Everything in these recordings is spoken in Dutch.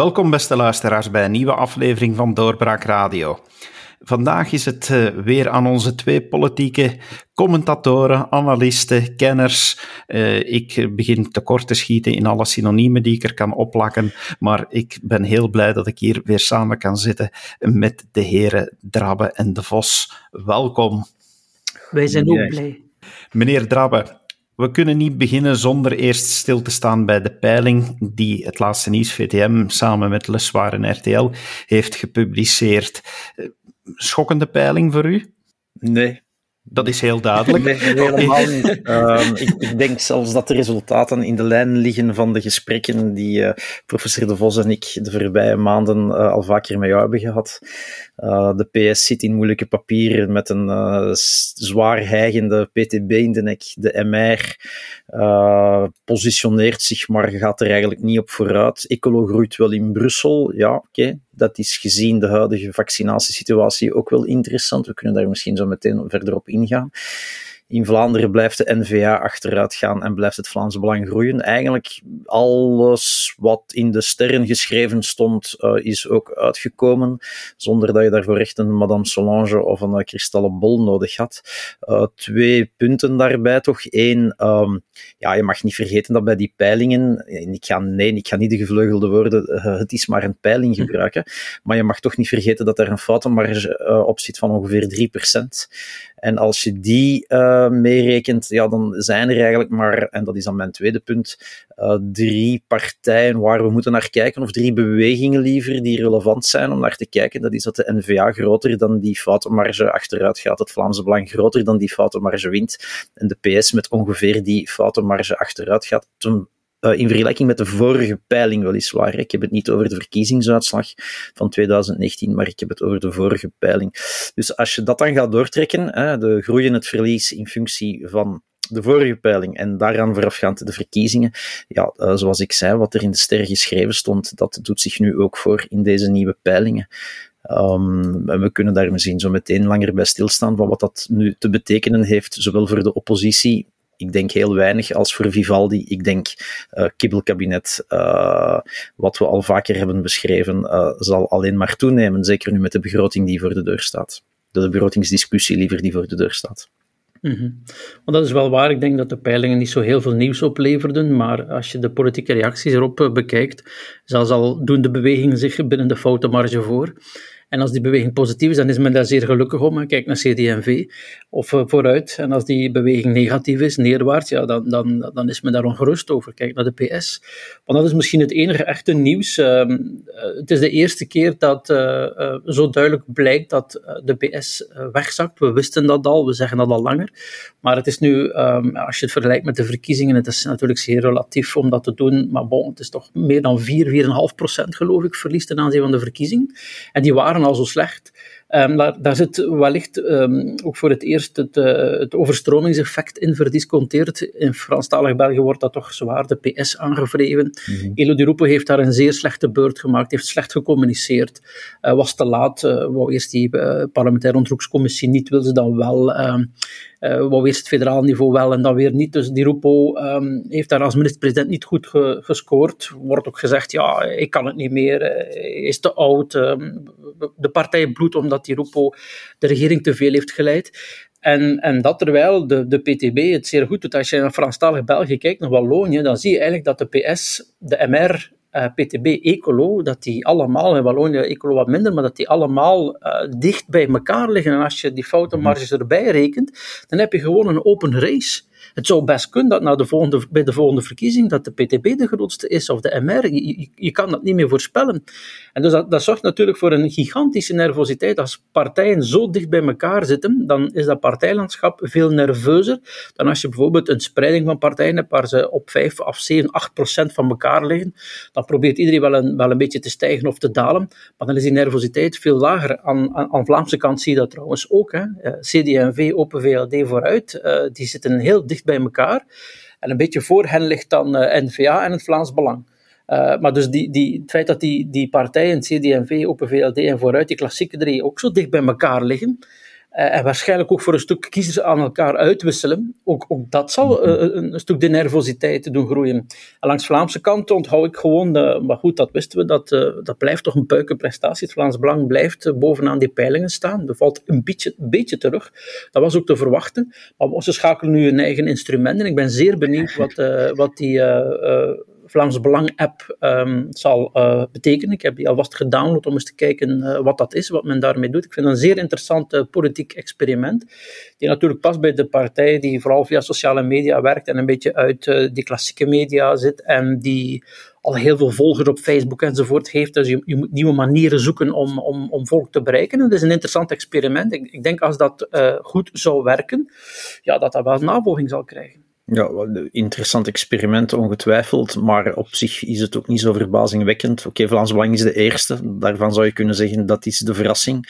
Welkom beste luisteraars bij een nieuwe aflevering van Doorbraak Radio. Vandaag is het uh, weer aan onze twee politieke commentatoren, analisten, kenners. Uh, ik begin tekort te schieten in alle synoniemen die ik er kan opplakken, maar ik ben heel blij dat ik hier weer samen kan zitten met de heren Drabbe en De Vos. Welkom. Wij zijn ook blij. Meneer Drabbe, we kunnen niet beginnen zonder eerst stil te staan bij de peiling die het laatste nieuws VTM samen met Leswaar en RTL heeft gepubliceerd. Eh, schokkende peiling voor u? Nee, dat is heel duidelijk. Nee, helemaal niet. Ehm, ik, ik, denk zelfs dat de resultaten in de lijn liggen van de gesprekken die uh, professor De Vos en ik de voorbije maanden uh, al vaker met jou hebben gehad. Uh, de PS zit in moeilijke papieren met een zwaar hijgende PTB in de nek. De MR positioneert zich, maar gaat er eigenlijk niet op vooruit. Ecolo groeit wel in Brussel. Ja, oké. Dat is gezien de huidige vaccinatiesituatie ook wel interessant. We kunnen daar misschien zo meteen verder op ingaan. In Vlaanderen blijft de NVA achteruit gaan en blijft het Vlaamse Belang groeien. Eigenlijk alles wat in de sterren geschreven stond, uh, is ook uitgekomen, zonder dat je daarvoor echt een Madame Solange of een kristallen bol nodig had. Uh, twee punten daarbij toch. Eén, um, ja, je mag niet vergeten dat bij die peilingen, ik ga, nee, ik ga niet de gevleugelde woorden, uh, het is maar een peiling gebruiken, maar je mag toch niet vergeten dat er een foutenmarge op zit van ongeveer 3%. En als je die uh, meerekent, ja, dan zijn er eigenlijk maar, en dat is dan mijn tweede punt, uh, drie partijen waar we moeten naar kijken, of drie bewegingen liever, die relevant zijn om naar te kijken. Dat is dat de NVA groter dan die foutenmarge achteruit gaat, het Vlaamse Belang groter dan die foutenmarge wint, en de PS met ongeveer die foutenmarge achteruit gaat. Uh, in vergelijking met de vorige peiling weliswaar. Ik heb het niet over de verkiezingsuitslag van 2019, maar ik heb het over de vorige peiling. Dus als je dat dan gaat doortrekken, hè, de groei en het verlies in functie van de vorige peiling en daaraan voorafgaand de verkiezingen, ja, uh, zoals ik zei, wat er in de sterren geschreven stond, dat doet zich nu ook voor in deze nieuwe peilingen. En we kunnen daar misschien zo meteen langer bij stilstaan van wat dat nu te betekenen heeft, zowel voor de oppositie ik denk heel weinig als voor Vivaldi. Ik denk uh, kibbelkabinet, uh, wat we al vaker hebben beschreven, uh, zal alleen maar toenemen. Zeker nu met de begroting die voor de deur staat. De begrotingsdiscussie liever die voor de deur staat. Want dat is wel waar. Ik denk dat de peilingen niet zo heel veel nieuws opleverden, maar als je de politieke reacties erop bekijkt, zelfs al doen de bewegingen zich binnen de foutenmarge voor. En als die beweging positief is, dan is men daar zeer gelukkig om. Kijk naar CD&V of uh, vooruit. En als die beweging negatief is, neerwaarts, ja, dan, dan, dan is men daar ongerust over. Kijk naar de PS. Want dat is misschien het enige echte nieuws. Uh, het is de eerste keer dat uh, zo duidelijk blijkt dat de PS wegzakt. We wisten dat al, we zeggen dat al langer. Maar het is nu, um, als je het vergelijkt met de verkiezingen, het is natuurlijk zeer relatief om dat te doen. Maar bon, het is toch meer dan 4, 4,5 procent geloof ik verlies ten aanzien van de verkiezingen. En die waren al zo slecht. Um, daar, daar, zit wellicht um, ook voor het eerst het, uh, het, overstromingseffect in verdisconteerd. In Franstalig België wordt dat toch zwaar de PS aangevreven. Mm -hmm. Elo Di Rupo heeft daar een zeer slechte beurt gemaakt, heeft slecht gecommuniceerd, uh, was te laat, uh, wou eerst die parlementaire onderzoekscommissie niet, wil ze dan wel. Ehm, wou eerst het federaal niveau wel en dan weer niet. Dus Di Rupo um, heeft daar als minister-president niet goed ge gescoord. Wordt ook gezegd, ja, ik kan het niet meer, is te oud. De partij bloedt omdat Di Rupo de regering te veel heeft geleid. En, en dat terwijl de, de PTB het zeer goed doet. Als je naar Franstalig België kijkt, naar Wallonië, dan zie je eigenlijk dat de PS, de MR uh, PTB Ecolo, dat die allemaal, in Wallonië Ecolo wat minder, maar dat die allemaal uh, dicht bij elkaar liggen. En als je die foutenmarges erbij rekent, dan heb je gewoon een open race. Het zou best kunnen dat na de volgende, bij de volgende verkiezing dat de PTB de grootste is of de MR. Je, kan dat niet meer voorspellen. En dus dat, zorgt natuurlijk voor een gigantische nervositeit. Als partijen zo dicht bij elkaar zitten, dan is dat partijlandschap veel nerveuzer dan als je bijvoorbeeld een spreiding van partijen hebt waar ze op 5 of 7, 8 procent van elkaar liggen. Dan probeert iedereen wel een, wel een beetje te stijgen of te dalen, maar dan is die nervositeit veel lager. Aan, aan, Vlaamse kant zie je dat trouwens ook. Hè. CD&V, Open VLD vooruit, uh, die zitten heel dicht bij elkaar. En een beetje voor hen ligt dan uh, N-VA en het Vlaams Belang. Uh, maar dus die, die, het feit dat die, die partijen, CD&V, Open VLD en vooruit, die klassieke drie, ook zo dicht bij elkaar liggen, en waarschijnlijk ook voor een stuk kiezers aan elkaar uitwisselen. Ook, ook dat zal uh, een, een, stuk de nervositeit doen groeien. En langs de Vlaamse kant onthoud ik gewoon, de, maar goed, dat wisten we, dat, dat blijft toch een puikenprestatie. Het Vlaams Belang blijft bovenaan die peilingen staan. Dat valt een beetje, een beetje terug. Dat was ook te verwachten. Maar ze schakelen nu hun eigen instrumenten. Ik ben zeer benieuwd wat, wat die Vlaams Belang app um, zal uh, betekenen. Ik heb die alvast gedownload om eens te kijken uh, wat dat is, wat men daarmee doet. Ik vind het een zeer interessant uh, politiek experiment, die natuurlijk past bij de partij die vooral via sociale media werkt en een beetje uit die klassieke media zit en die al heel veel volgers op Facebook enzovoort heeft. Dus je, je moet nieuwe manieren zoeken om, om, om volk te bereiken. Het is een interessant experiment. Ik, ik denk als dat goed zou werken, ja, dat dat wel navolging zal krijgen. Ja, interessant experiment, ongetwijfeld. Maar op zich is het ook niet zo verbazingwekkend. Oké, Vlaams Belang is de eerste. Daarvan zou je kunnen zeggen dat is de verrassing.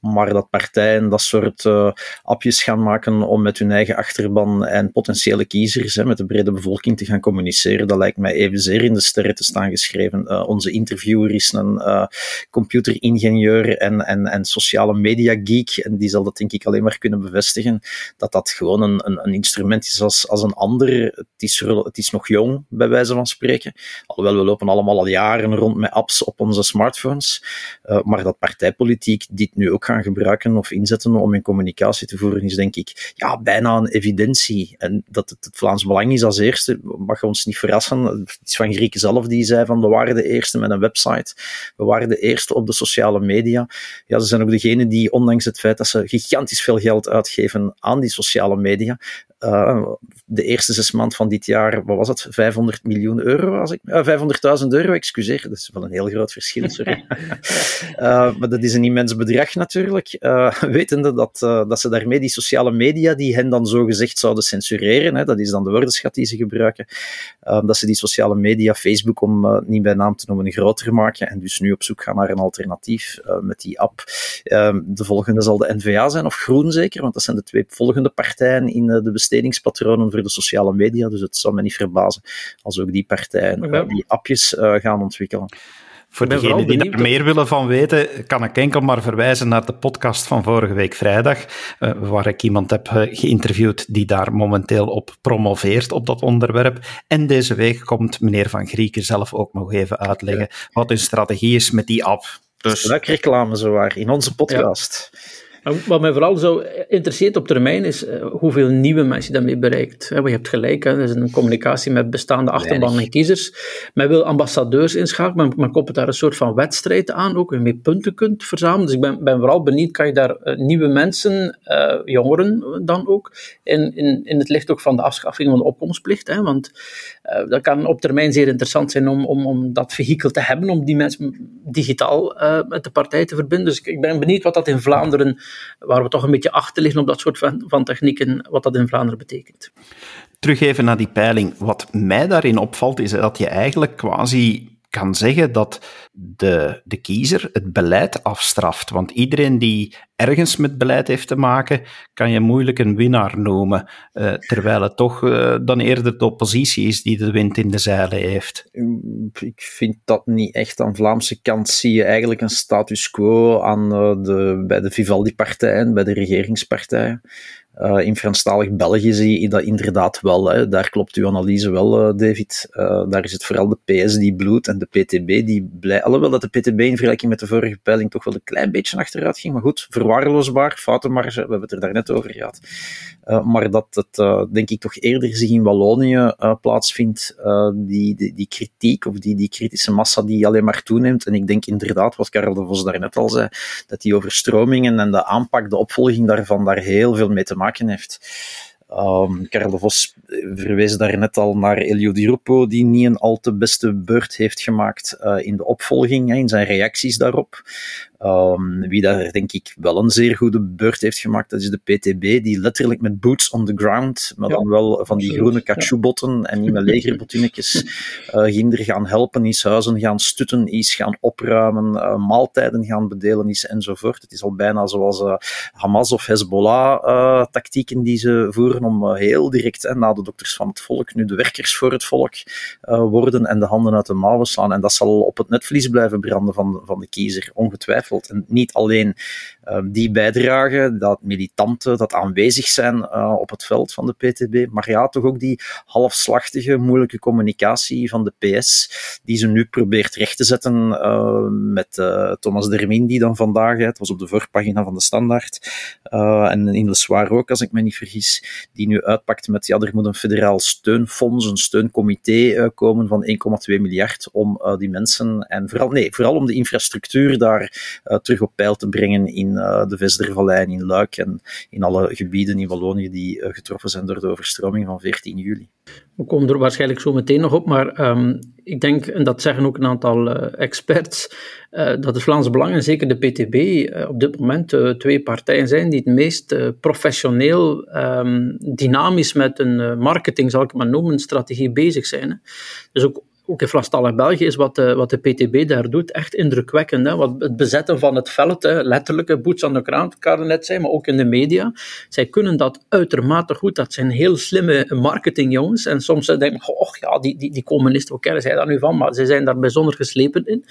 Maar dat partijen dat soort uh, appjes gaan maken om met hun eigen achterban en potentiële kiezers, hè, met de brede bevolking te gaan communiceren, dat lijkt mij evenzeer in de sterren te staan geschreven. Uh, onze interviewer is een uh, computeringenieur en, en, en sociale media geek. En die zal dat denk ik alleen maar kunnen bevestigen. Dat dat gewoon een, een, een instrument is als, als een ander. Het is, het is nog jong, bij wijze van spreken. Alhoewel, we lopen allemaal al jaren rond met apps op onze smartphones. Uh, maar dat partijpolitiek dit nu ook gaan gebruiken of inzetten om in communicatie te voeren, is denk ik ja, bijna een evidentie. En dat het, het Vlaams Belang is als eerste, mag ons niet verrassen. Het is van Grieken zelf die zei van we waren de eerste met een website. We waren de eerste op de sociale media. Ja, ze zijn ook degene die, ondanks het feit dat ze gigantisch veel geld uitgeven aan die sociale media, uh, de eerste zes maanden van dit jaar, wat was het, 500 miljoen euro, als ik, uh, 500.000 euro, excuseer, dat is wel een heel groot verschil, sorry. uh, maar dat is een immens bedrag natuurlijk, wetende dat, dat ze daarmee die sociale media, die hen dan zo gezegd zouden censureren, hè, dat is dan de woordenschat die ze gebruiken, dat ze die sociale media, Facebook om niet bij naam te noemen, groter maken en dus nu op zoek gaan naar een alternatief met die app. de volgende zal de NVA zijn, of Groen zeker, want dat zijn de twee volgende partijen in de besteding bestedingspatronen voor de sociale media. Dus het zou me niet verbazen als ook die partijen die appjes uh, gaan ontwikkelen. Voor degenen die er meer willen van weten, kan ik enkel maar verwijzen naar de podcast van vorige week vrijdag, uh, waar ik iemand heb geïnterviewd die daar momenteel op promoveert, op dat onderwerp. En deze week komt meneer Van Grieken zelf ook nog even uitleggen ja. wat hun strategie is met die app. Dus... Leuk reclame zowaar, in onze podcast. Ja. Wat mij vooral zo interesseert op termijn is uh, hoeveel nieuwe mensen je daarmee bereikt. je hebt gelijk, hè, er is een communicatie met bestaande achterban en kiezers. Men wil ambassadeurs inschakelen, maar men koppelt daar een soort van wedstrijd aan, ook waarmee punten kunt verzamelen. Dus ik ben, ben vooral benieuwd, kan je daar uh, nieuwe mensen, uh, jongeren dan ook, in, in, in het licht ook van de afschaffing van de opkomstplicht. Hè, want dat kan op termijn zeer interessant zijn om, om, om dat vehikel te hebben, om die mensen digitaal met de partij te verbinden. Dus ik, ik ben benieuwd wat dat in Vlaanderen waar we toch een beetje achter liggen op dat soort van, van technieken, wat dat in Vlaanderen betekent. Terug even naar die peiling. Wat mij daarin opvalt, is dat je eigenlijk quasi kan zeggen dat de, de kiezer het beleid afstraft. Want iedereen die ergens met beleid heeft te maken, kan je moeilijk een winnaar noemen. Uh, terwijl het toch uh, dan eerder de oppositie is die de wind in de zeilen heeft. Ik vind dat niet echt. Aan de Vlaamse kant zie je eigenlijk een status quo aan, uh, de, bij de Vivaldi-partijen, bij de regeringspartijen. Uh, in Franstalig België zie je dat inderdaad wel. Hè. Daar klopt uw analyse wel, uh, David. Uh, daar is het vooral de PS die bloedt en de PTB die blij. Alhoewel dat de PTB in vergelijking met de vorige peiling toch wel een klein beetje achteruit ging. Maar goed, verwaarloosbaar, foutenmarge, we hebben het er daarnet over gehad. maar dat het, denk ik, toch eerder zich in Wallonië plaatsvindt, die, die, die, kritiek of die, die kritische massa die alleen maar toeneemt. En ik denk inderdaad, wat Karel de Vos daarnet al zei, dat die overstromingen en de aanpak, de opvolging daarvan, daar heel veel mee te maken maken heeft. Um, Karel de Vos verwees daar net al naar Elio Di Rupo, die niet een al te beste beurt heeft gemaakt uh, in de opvolging, hè, in zijn reacties daarop. Um, wie daar denk ik wel een zeer goede beurt heeft gemaakt, dat is de PTB, die letterlijk met boots on the ground, maar ja, dan wel van die groene kachoebotten ja. en niet met legerbotinnetjes, uh, ginder gaan helpen, is huizen gaan stutten, is gaan opruimen, uh, maaltijden gaan bedelen is enzovoort. Het is al bijna zoals uh, Hamas of Hezbollah tactieken die ze voeren om heel direct, hè, na de dokters van het volk, nu de werkers voor het volk worden en de handen uit de mouwen slaan. En dat zal op het netvlies blijven branden van, van de kiezer, ongetwijfeld. En niet alleen die bijdrage, dat militanten, dat aanwezig zijn op het veld van de PTB, maar ja, toch ook die halfslachtige, moeilijke communicatie van de PS, die ze nu probeert recht te zetten uh, met uh, Thomas Dermin, die dan vandaag, het was op de voorpagina van de Standaard, uh, en in Le Soir ook, als ik me niet vergis, die nu uitpakt met, ja, er moet een federaal steunfonds, een steuncomité komen van 1,2 miljard om die mensen, en vooral, nee, vooral om de infrastructuur daar terug op peil te brengen in de Vestervallei en in Luik en in alle gebieden in Wallonië die getroffen zijn door de overstroming van 14 juli. We komen er waarschijnlijk zo meteen nog op, maar um, ik denk, en dat zeggen ook een aantal uh, experts, uh, dat het Vlaams Belang en zeker de PTB op dit moment twee partijen zijn die het meest professioneel, um, dynamisch met een marketing, zal ik maar noemen, strategie bezig zijn. Hè. Dus ook ook in Franstalig België is wat de, wat de PTB daar doet echt indrukwekkend. Hè? Wat het bezetten van het veld, hè? letterlijke boots aan de kraan, kan net zijn, maar ook in de media. Zij kunnen dat uitermate goed. Dat zijn heel slimme marketingjongens. En soms denk ik, oh ja, die, die, die communisten, hoe kennen zij daar nu van? Maar ze zijn daar bijzonder geslepen in.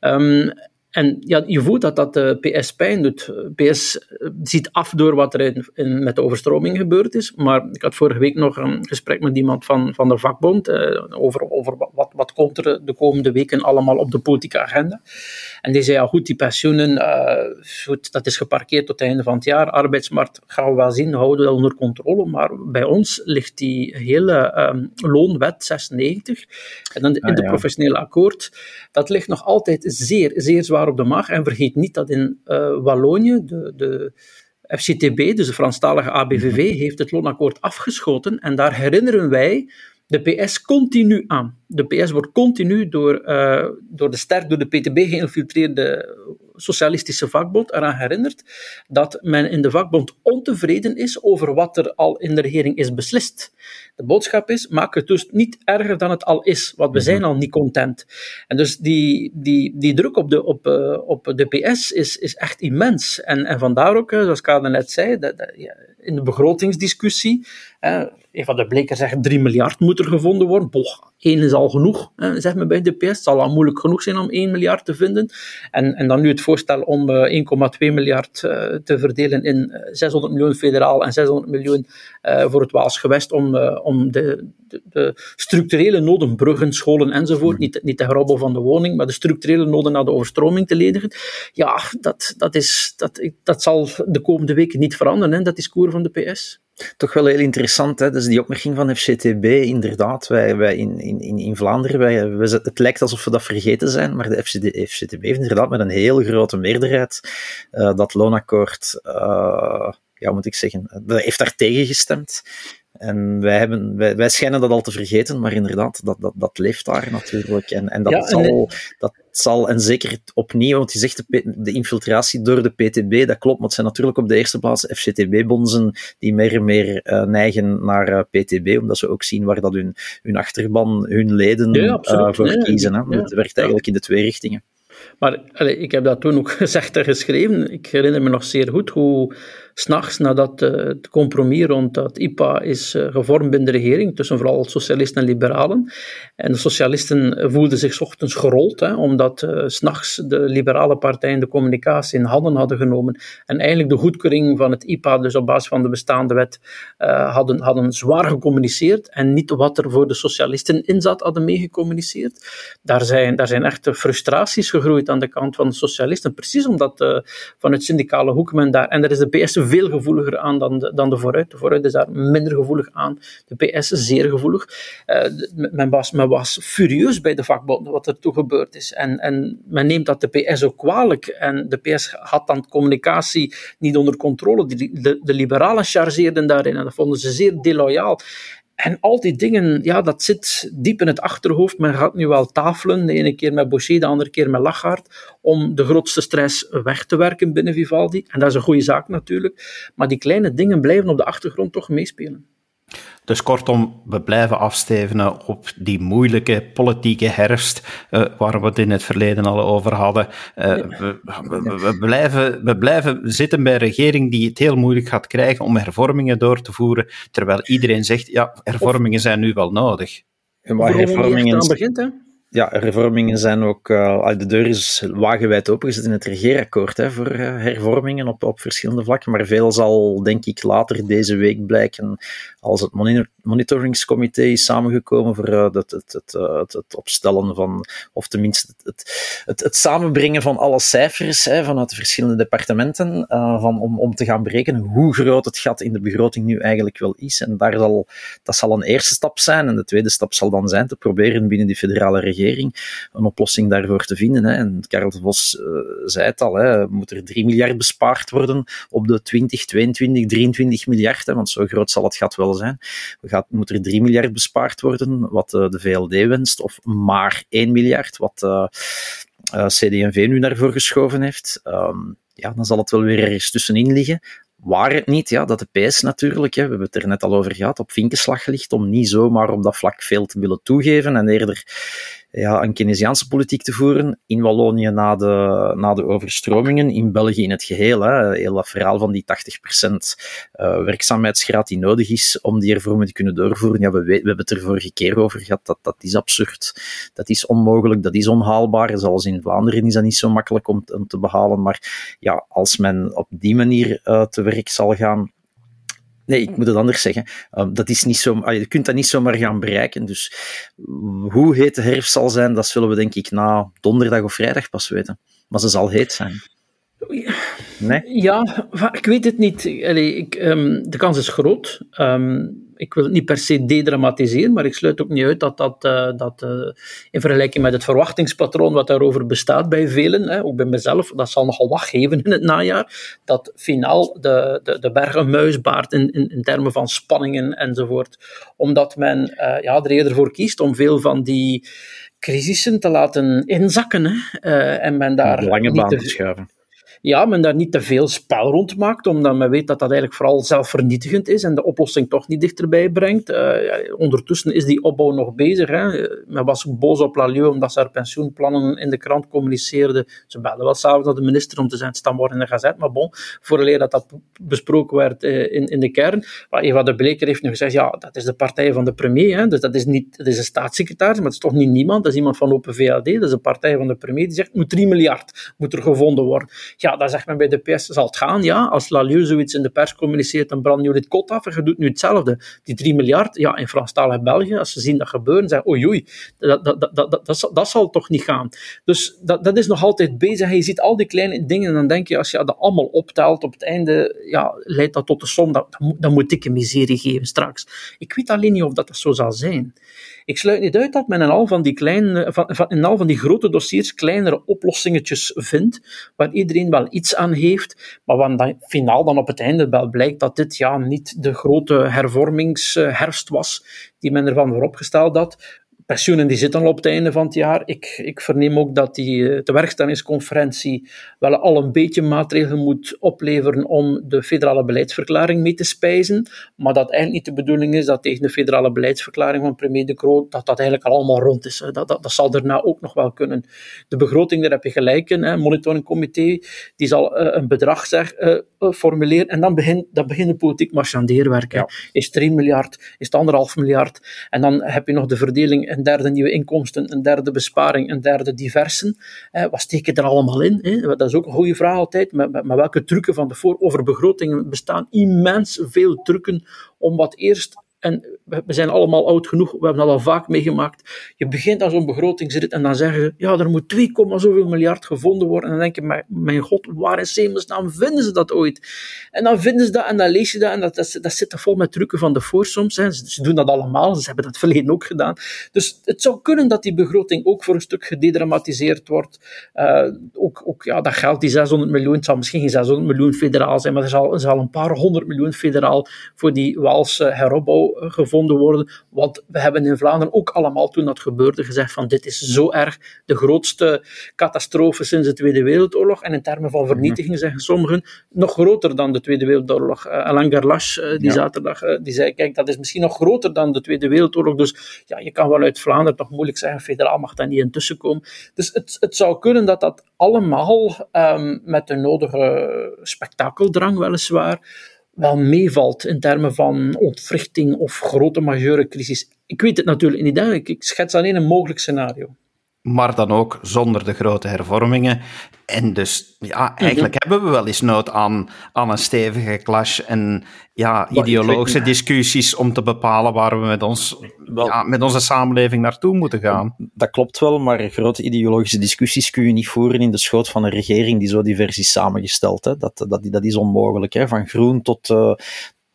Um, en ja, je voelt dat dat de PS pijn doet. PS ziet af door wat er in, met de overstroming gebeurd is. Maar ik had vorige week nog een gesprek met iemand van, van de vakbond eh, over, over wat, wat komt er de komende weken allemaal op de politieke agenda. En die zei, ja goed, die pensioenen, uh, goed, dat is geparkeerd tot het einde van het jaar. Arbeidsmarkt gaan we wel zien, houden we wel onder controle. Maar bij ons ligt die hele um, loonwet 96 en dan in ah, de professionele akkoord, dat ligt nog altijd zeer, zeer zwaar op de maag. En vergeet niet dat in uh, Wallonië de, de FCTB, dus de Franstalige ABVV, mhm. heeft het loonakkoord afgeschoten. En daar herinneren wij de PS continu aan. De PS wordt continu door, uh, door de sterk door de PTB geïnfiltreerde Socialistische Vakbond eraan herinnerd dat men in de vakbond ontevreden is over wat er al in de regering is beslist. De boodschap is, maak het dus niet erger dan het al is, want we mhm. zijn al niet content. En dus die, die, die druk op de, op, uh, op de PS is, is echt immens. En, en vandaar ook, zoals Kader net zei, dat, dat, ja, in de begrotingsdiscussie, eh, een van de Bleker zegt 3 miljard moet er gevonden worden. Boch, 1 is al genoeg, eh, zeg maar bij de PS. Het zal al moeilijk genoeg zijn om 1 miljard te vinden. En, en dan nu het voorstel om 1,2 eh, miljard uh, te verdelen in 600 miljoen federaal en 600 miljoen voor het Waals gewest om, om de, de, structurele noden, bruggen, scholen enzovoort, niet, niet de heropbouw van de woning, maar de structurele noden naar de overstroming te ledigen. Ja, dat, dat, is, dat, dat zal de komende weken niet veranderen. Hè. Dat is koer van de PS. Toch wel heel interessant, hè? dus die opmerking van FCTB, inderdaad, wij, wij in, in, in Vlaanderen, wij, wij, het lijkt alsof we dat vergeten zijn, maar de FCD, FCTB heeft inderdaad met een heel grote meerderheid uh, dat loonakkoord, uh, ja, moet ik zeggen, heeft daar tegen gestemd. En wij, hebben, wij, wij, schijnen dat al te vergeten, maar inderdaad, dat, dat, dat leeft daar natuurlijk. En, en dat, ja, zal, dat zal, en zeker opnieuw, want je zegt de, de, infiltratie door de PTB, dat klopt, maar het zijn natuurlijk op de eerste plaats FCTB-bonzen die meer en meer uh, neigen naar uh, eh, PTB, omdat ze ook zien waar dat hun, hun achterban, hun leden ja, uh, voor kiezen. Hè. Het werkt eigenlijk in de twee richtingen. Maar allez, ik heb dat toen ook gezegd en geschreven. Ik herinner me nog zeer goed hoe s'nachts nadat uh, het compromis rond dat IPA is uh, gevormd binnen de regering, tussen vooral socialisten en liberalen. En de socialisten voelden zich ochtends gerold, hè, omdat uh, s'nachts de liberale partijen de communicatie in handen hadden genomen en eigenlijk de goedkeuring van het IPA, dus op basis van de bestaande wet, hadden, hadden zwaar gecommuniceerd en niet wat er voor de socialisten in zat, hadden meegecommuniceerd. Daar zijn, daar zijn echte frustraties gegroeid aan de kant van de socialisten, precies omdat van het syndicale hoek men daar, en er is de PS veel gevoeliger aan dan de, dan de vooruit. De vooruit is daar minder gevoelig aan. De PS is zeer gevoelig. Uh, men, was, men was furieus bij de vakbonden wat er toen gebeurd is. En, en men neemt dat de PS ook kwalijk. En de PS had dan communicatie niet onder controle. De, de, de liberalen chargeerden daarin en dat vonden ze zeer deloyaal. En al die dingen, ja, dat zit diep in het achterhoofd. Men gaat nu wel tafelen, de ene keer met Boucher, de andere keer met Lachaert, om de grootste stress weg te werken binnen Vivaldi. En dat is een goede zaak natuurlijk. Maar die kleine dingen blijven op de achtergrond toch meespelen. Dus kortom, we blijven afstevenen op die moeilijke politieke herfst, uh, waar we het in het verleden al over hadden. Uh, we, we, we, blijven, we blijven zitten bij een regering die het heel moeilijk gaat krijgen om hervormingen door te voeren, terwijl iedereen zegt, ja, hervormingen zijn nu wel nodig. maar hervormingen... begint, hè? Ja, hervormingen zijn ook. Uh, de deur is wagenwijd opengezet in het regeerakkoord hè, voor uh, hervormingen op, op verschillende vlakken. Maar veel zal, denk ik, later deze week blijken. Als het monitoringscomité is samengekomen voor uh, het, het, het, het, opstellen van. of tenminste het, het, het, samenbrengen van alle cijfers hè, vanuit de verschillende departementen. van, om, om te gaan berekenen hoe groot het gat in de begroting nu eigenlijk wel is. En daar zal, dat zal een eerste stap zijn. En de tweede stap zal dan zijn te proberen binnen die federale regering een oplossing daarvoor te vinden. Hè. En Karel de Vos uh, zei het al, hè, moet er 3 miljard bespaard worden op de 20, 22, 23 miljard, hè, want zo groot zal het gat wel zijn. Gaat, moet er 3 miljard bespaard worden, wat uh, de VLD wenst, of maar 1 miljard, wat uh, uh, CD&V nu daarvoor geschoven heeft. Um, ja, dan zal het wel weer ergens tussenin liggen. Waar het niet, ja, dat de PS natuurlijk, hè, we hebben het er net al over gehad, op vinkenslag ligt om niet zomaar op dat vlak veel te willen toegeven en eerder ja, een Keynesiaanse politiek te voeren. In Wallonië na de, na de overstromingen, in België in het geheel. Hè. Heel dat verhaal van die 80% uh, werkzaamheidsgraad die nodig is om die hervorming te kunnen doorvoeren. Ja, we, we hebben het er vorige keer over gehad. Dat, dat is absurd. Dat is onmogelijk. Dat is onhaalbaar. Zoals in Vlaanderen is dat niet zo makkelijk om, te behalen. Maar ja, als men op die manier uh, te werk zal gaan, Nee, ik moet het anders zeggen. Um, dat is niet zo, je kunt dat niet zomaar gaan bereiken. Dus hoe heet de herfst zal zijn, dat zullen we denk ik na donderdag of vrijdag pas weten. Maar ze zal heet zijn. Nee? Ja, ik weet het niet. Allee, ik, um, de kans is groot. Um, ik wil het niet per se dedramatiseren, maar ik sluit ook niet uit dat dat, uh, dat uh, in vergelijking met het verwachtingspatroon wat daarover bestaat bij velen, hè, ook bij mezelf, dat zal nogal wat geven in het najaar, dat finaal de, de, de berg een muis baart in, in, in, termen van spanningen enzovoort. Omdat men uh, ja, er eerder voor kiest om veel van die crisissen te laten inzakken hè, en men daar lange baan te schuiven ja, men daar niet te veel spel rond maakt, omdat men weet dat dat eigenlijk vooral zelfvernietigend is en de oplossing toch niet dichterbij brengt. Ja, ondertussen is die opbouw nog bezig. Hè. Men was boos op Lalieu omdat ze haar pensioenplannen in de krant communiceerde. Ze belden wel s'avonds naar de minister om te zeggen, het staat in de gazet, maar bon, vooraleer dat dat besproken werd uh, in, in de kern. Maar Eva de Bleker heeft nu gezegd, ja, dat is de partij van de premier, hè. dus dat is, niet, dat is een staatssecretaris, maar het is toch niet niemand, dat is iemand van Open VLD, dat is de partij van de premier, die zegt, moet 3 miljard moet er gevonden worden. Ja, ja, dan zegt men bij de PS, zal het gaan, ja. Als Lalieu zoiets in de pers communiceert, dan brand je dit kot af en je doet nu hetzelfde. Die 3 miljard, ja, in Franstalig België, als ze zien dat gebeuren, zeggen oei oei, dat, dat, dat, dat, dat, dat zal toch niet gaan. Dus dat, dat is nog altijd bezig. Je ziet al die kleine dingen en dan denk je, als je dat allemaal optelt, op het einde ja, leidt dat tot de som, dan moet ik een miserie geven straks. Ik weet alleen niet of dat, dat zo zal zijn. Ik sluit niet uit dat men in al van die, kleine, van, van, in al van die grote dossiers kleinere oplossingetjes vindt, waar iedereen wel iets aan heeft, maar waar dan finaal dan op het einde wel blijkt dat dit ja niet de grote hervormingsherfst was die men ervan vooropgesteld had pensioenen die zitten al op het einde van het jaar. Ik, ik verneem ook dat die eh, tewerkstellingsconferentie wel al een beetje maatregelen moet opleveren om de federale beleidsverklaring mee te spijzen. Maar dat eigenlijk niet de bedoeling is dat tegen de federale beleidsverklaring van premier De Croo, dat dat eigenlijk allemaal rond is. Dat, dat, dat zal daarna ook nog wel kunnen. De begroting, daar heb je gelijk in. Hè. Monitoringcomité, die zal uh, een bedrag zeg, uh, formuleren en dan begint, dan begint de politiek marchandeerwerk. Ja. Is het 3 miljard, is het 1,5 miljard? En dan heb je nog de verdeling een derde nieuwe inkomsten, een derde besparing, een derde diversen. Eh, wat steek je er allemaal in? Dat is ook een goede vraag altijd. Maar, welke trucken van de voor over begrotingen bestaan immens veel trucken om wat eerst en we zijn allemaal oud genoeg, we hebben dat al vaak meegemaakt. Je begint aan zo'n begrotingsrit en dan zeggen ze, ja, er moet 2, zoveel miljard gevonden worden. En dan denk je, mijn god, waar in hemelsnaam vinden ze dat ooit? En dan vinden ze dat en dan lees je dat en dat, dat, zit er vol met trucken van de voor soms. Ze, doen dat allemaal, ze hebben dat verleden ook gedaan. Dus het zou kunnen dat die begroting ook voor een stuk gededramatiseerd wordt. Uh, ook, ook ja, dat geld, die 600 miljoen, het zal misschien geen 600 miljoen federaal zijn, maar er zal, er zal een paar honderd miljoen federaal voor die Waalse heropbouw zou uh, gevonden worden. Want we hebben in Vlaanderen ook allemaal toen dat gebeurde gezegd van dit is zo erg de grootste catastrofe sinds de Tweede Wereldoorlog. En in termen van vernietiging zeggen sommigen nog groter dan de Tweede Wereldoorlog. Uh, Alain Garlache, die ja. zaterdag, die zei kijk dat is misschien nog groter dan de Tweede Wereldoorlog. Dus ja, je kan wel uit Vlaanderen toch moeilijk zeggen federaal mag daar niet intussen komen. Dus het, het zou kunnen dat dat allemaal um, met de nodige spektakeldrang weliswaar wel meevalt in termen van ontwrichting of grote majeure crisis. Ik weet het natuurlijk niet, ik schets alleen een mogelijk scenario maar dan ook zonder de grote hervormingen. En dus, ja, eigenlijk mm -hmm. hebben we wel eens nood aan, aan een stevige clash en ja, ideologische discussies om te bepalen waar we met, ons, wel, ja, met onze samenleving naartoe moeten gaan. Dat klopt wel, maar grote ideologische discussies kun je niet voeren in de schoot van een regering die zo divers is samengesteld. Hè. Dat, dat, dat is onmogelijk. Hè. Van groen tot, uh,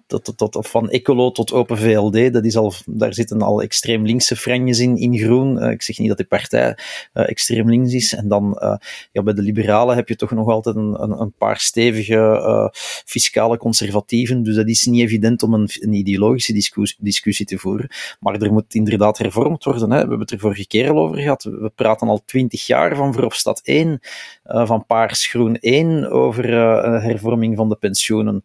tot, tot, tot, van Ecolo tot Open VLD, dat is al, daar zitten al extreem linkse franjes in, in groen. Uh, ik zeg niet dat die partij uh, extreem links is. En dan uh, ja, bij de liberalen heb je toch nog altijd een, een, een paar stevige fiscale conservatieven. Dus dat is niet evident om een, een ideologische discussie, discussie, te voeren. Maar er moet inderdaad hervormd worden. Hè. We hebben het er vorige keer al over gehad. We praten al twintig jaar van Verhofstadt 1, van Paars Groen 1, over hervorming van de pensioenen.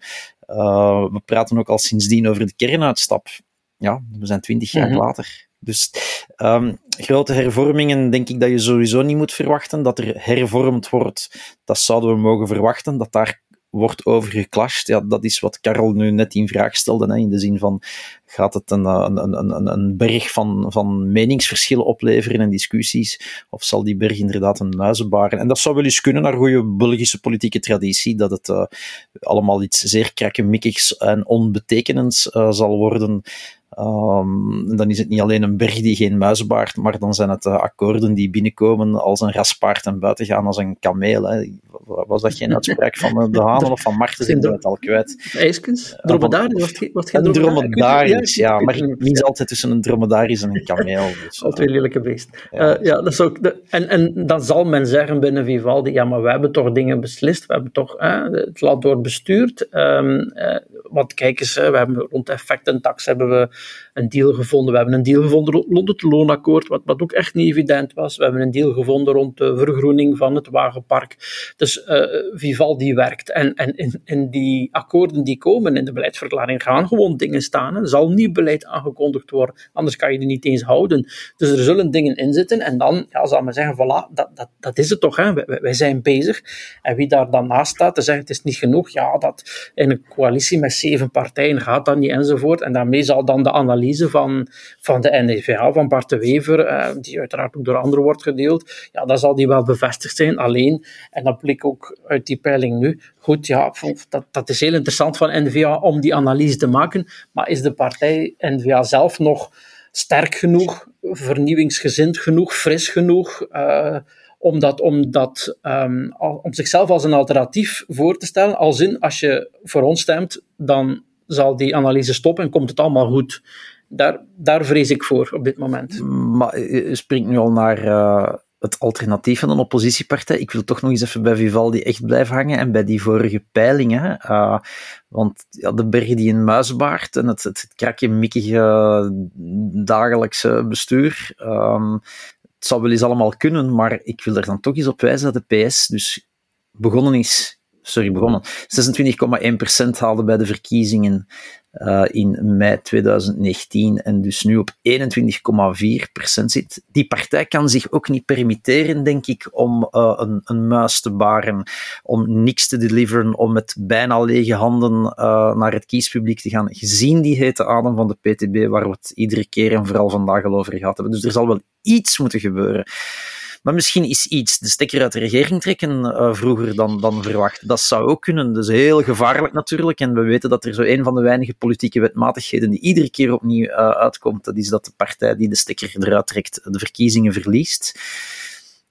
Uh, we praten ook al sindsdien over de kernuitstap. Ja, we zijn twintig jaar mm -hmm. later. Dus um, grote hervormingen denk ik dat je sowieso niet moet verwachten. Dat er hervormd wordt, dat zouden we mogen verwachten. Dat daar wordt over geclashed. Ja, dat is wat Karel nu net in vraag stelde. Hè, in de zin van, gaat het een, een, een, een berg van, van meningsverschillen opleveren en discussies? Of zal die berg inderdaad een muizen baren? En dat zou wel eens kunnen naar goede Belgische politieke traditie, dat het uh, allemaal iets zeer krakkemikkigs en onbetekenends uh, zal worden. Um, dan is het niet alleen een berg die geen muizen baart, maar dan zijn het akkoorden die binnenkomen als een raspaard en buiten gaan als een kameel. Hè. Was dat geen uitspraak van de Hanen of van Martens? Ik ben het al kwijt. IJskens? Dromedaris? Uh, wat, geen dromedaris, ja, maar niet altijd tussen een dromedaris en een kameel. Dus, Al twee lelijke beesten. Ja, uh, ja, dat is ook de, en, en dan zal men zeggen binnen Vivaldi, ja, maar we hebben toch dingen beslist, we hebben toch het land door bestuurd. Um, want kijk eens, we hebben rond de effectentax hebben we een deal gevonden. We hebben een deal gevonden rond het loonakkoord, wat, wat ook echt niet evident was. We hebben een deal gevonden rond de vergroening van het wagenpark. Dus uh, Vivaldi werkt. En, en in, in, die akkoorden die komen in de beleidsverklaring gaan gewoon dingen staan. Er zal nieuw beleid aangekondigd worden, anders kan je die niet eens houden. Dus er zullen dingen in zitten en dan zal men zeggen, voilà, dat, dat, dat is het toch, hè. Wij, zijn bezig. En wie daar dan naast staat te zeggen, het is niet genoeg, ja, dat in een coalitie met zeven partijen gaat dat niet enzovoort. En daarmee zal dan de analyse van, van de NVA, van Bart de Wever, eh, die uiteraard ook door anderen wordt gedeeld, ja, dan zal die wel bevestigd zijn. Alleen, en dat ook uit die peiling nu, goed, ja, dat, dat is heel interessant van NVA om die analyse te maken, maar is de partij NVA zelf nog sterk genoeg, vernieuwingsgezind genoeg, fris genoeg, uh, om, dat, om, dat, um, om zichzelf als een alternatief voor te stellen. Als in, als je voor ons stemt, dan zal die analyse stoppen en komt het allemaal goed. Daar, daar vrees ik voor op dit moment. Maar je springt nu al naar uh, het alternatief van een oppositiepartij. Ik wil toch nog eens even bij Vivaldi echt blijven hangen en bij die vorige peilingen. Uh, want ja, de berg die in muisbaard en het, het, krakje mikkige dagelijkse bestuur. Um, het zou wel eens allemaal kunnen, maar ik wil er dan toch eens op wijzen dat de PS dus begonnen is sorry, begonnen. 26,1% haalde bij de verkiezingen uh, in mei 2019 en dus nu op 21,4% zit. Die partij kan zich ook niet permitteren, denk ik, om uh, een, een, muis te baren, om niks te deliveren, om met bijna lege handen uh, naar het kiespubliek te gaan, gezien die hete adem van de PTB, waar we het iedere keer en vooral vandaag al over gehad hebben. Dus er zal wel iets moeten gebeuren. Maar misschien is iets de stekker uit de regering trekken uh, vroeger dan, dan verwacht. Dat zou ook kunnen. Is heel gevaarlijk natuurlijk. En we weten dat er zo een van de weinige politieke wetmatigheden die iedere keer opnieuw uh, uitkomt, dat is dat de partij die de stekker eruit trekt de verkiezingen verliest.